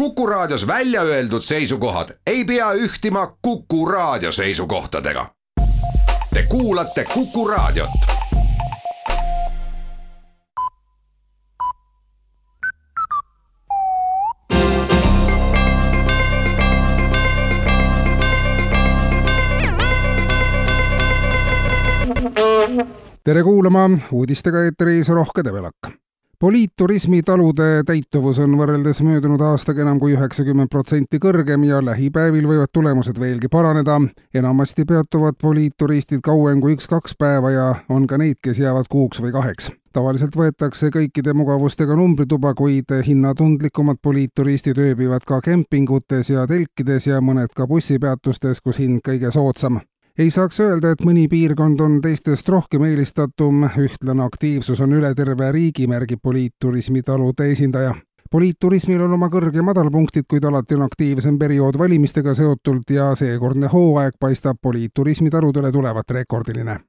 Kuku Raadios välja öeldud seisukohad ei pea ühtima Kuku Raadio seisukohtadega. Te kuulate Kuku Raadiot. tere kuulama, uudistega eetris Rohke Debelak poliitturismi talude täituvus on võrreldes möödunud aastaga enam kui üheksakümmend protsenti kõrgem ja lähipäevil võivad tulemused veelgi paraneda. enamasti peatuvad poliitturistid kauem kui üks-kaks päeva ja on ka neid, kes jäävad kuuks või kaheks. tavaliselt võetakse kõikide mugavustega numbrituba, kuid hinnatundlikumad poliitturistid ööbivad ka kempingutes ja telkides ja mõned ka bussipeatustes, kus hind kõige soodsam ei saaks öelda, et mõni piirkond on teistest rohkem eelistatum, ühtlane aktiivsus on üle terve riigi, märgib poliitturismi talude esindaja. poliitturismil on oma kõrg- ja madalpunktid, kuid alati on aktiivsem periood valimistega seotult ja seekordne hooaeg paistab poliitturismi taludele tulevat rekordiline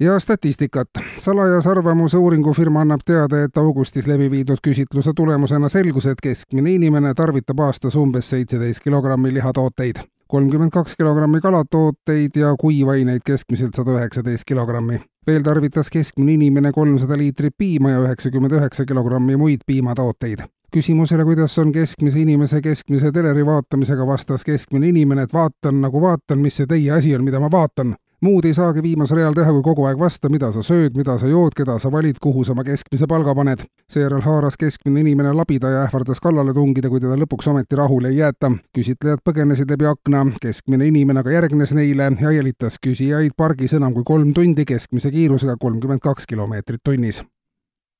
ja statistikat. salajas arvamuse uuringufirma annab teada, et augustis läbi viidud küsitluse tulemusena selgus, et keskmine inimene tarvitab aastas umbes seitseteist kilogrammi lihatooteid kolmkümmend kaks kilogrammi kalatooteid ja kuivaineid keskmiselt sada üheksateist kilogrammi. veel tarvitas keskmine inimene kolmsada liitrit piima ja üheksakümmend üheksa kilogrammi muid piimatooteid küsimusele, kuidas on keskmise inimese keskmise teleri vaatamisega, vastas keskmine inimene, et vaatan nagu vaatan, mis see teie asi on, mida ma vaatan muud ei saagi viimasel ajal teha, kui kogu aeg vasta, mida sa sööd, mida sa jood, keda sa valid, kuhu sa oma keskmise palga paned. seejärel haaras keskmine inimene labida ja ähvardas kallale tungida, kui teda lõpuks ometi rahule ei jäeta. küsitlejad põgenesid läbi akna, keskmine inimene aga järgnes neile ja jälitas küsijaid pargis enam kui kolm tundi keskmise kiirusega kolmkümmend kaks kilomeetrit tunnis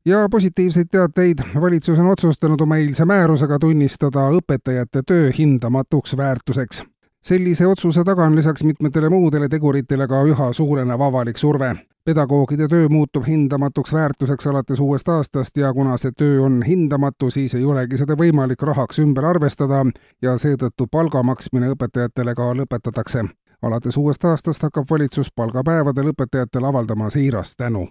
ja positiivseid teateid, valitsus on otsustanud oma eilse määrusega tunnistada õpetajate töö hindamatuks väärtuseks sellise otsuse taga on lisaks mitmetele muudele teguritele ka üha suurenev avalik surve. pedagoogide töö muutub hindamatuks väärtuseks alates uuest aastast ja kuna see töö on hindamatu, siis ei olegi seda võimalik rahaks ümber arvestada ja seetõttu palga maksmine õpetajatele ka lõpetatakse. alates uuest aastast hakkab valitsus palgapäevadel õpetajatele avaldama siirast tänu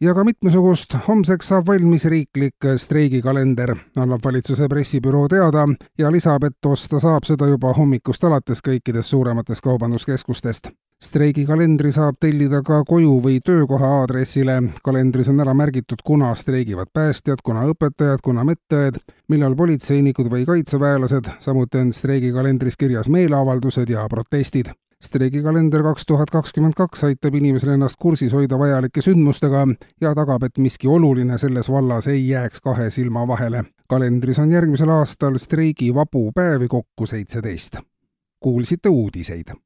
ja ka mitmesugust. homseks saab valmis riiklik streigikalender, annab valitsuse pressibüroo teada ja lisab, et osta saab seda juba hommikust alates kõikidest suurematest kaubanduskeskustest. streigikalendri saab tellida ka koju või töökoha aadressile. kalendris on ära märgitud, kuna streigivad päästjad, kuna õpetajad, kuna medõed, millal politseinikud või kaitseväelased, samuti on streigikalendris kirjas meeleavaldused ja protestid streigikalender kaks tuhat kakskümmend kaks aitab inimesel ennast kursis hoida vajalike sündmustega ja tagab, et miski oluline selles vallas ei jääks kahe silma vahele. kalendris on järgmisel aastal streigivabu päevi kokku seitseteist. kuulsite uudiseid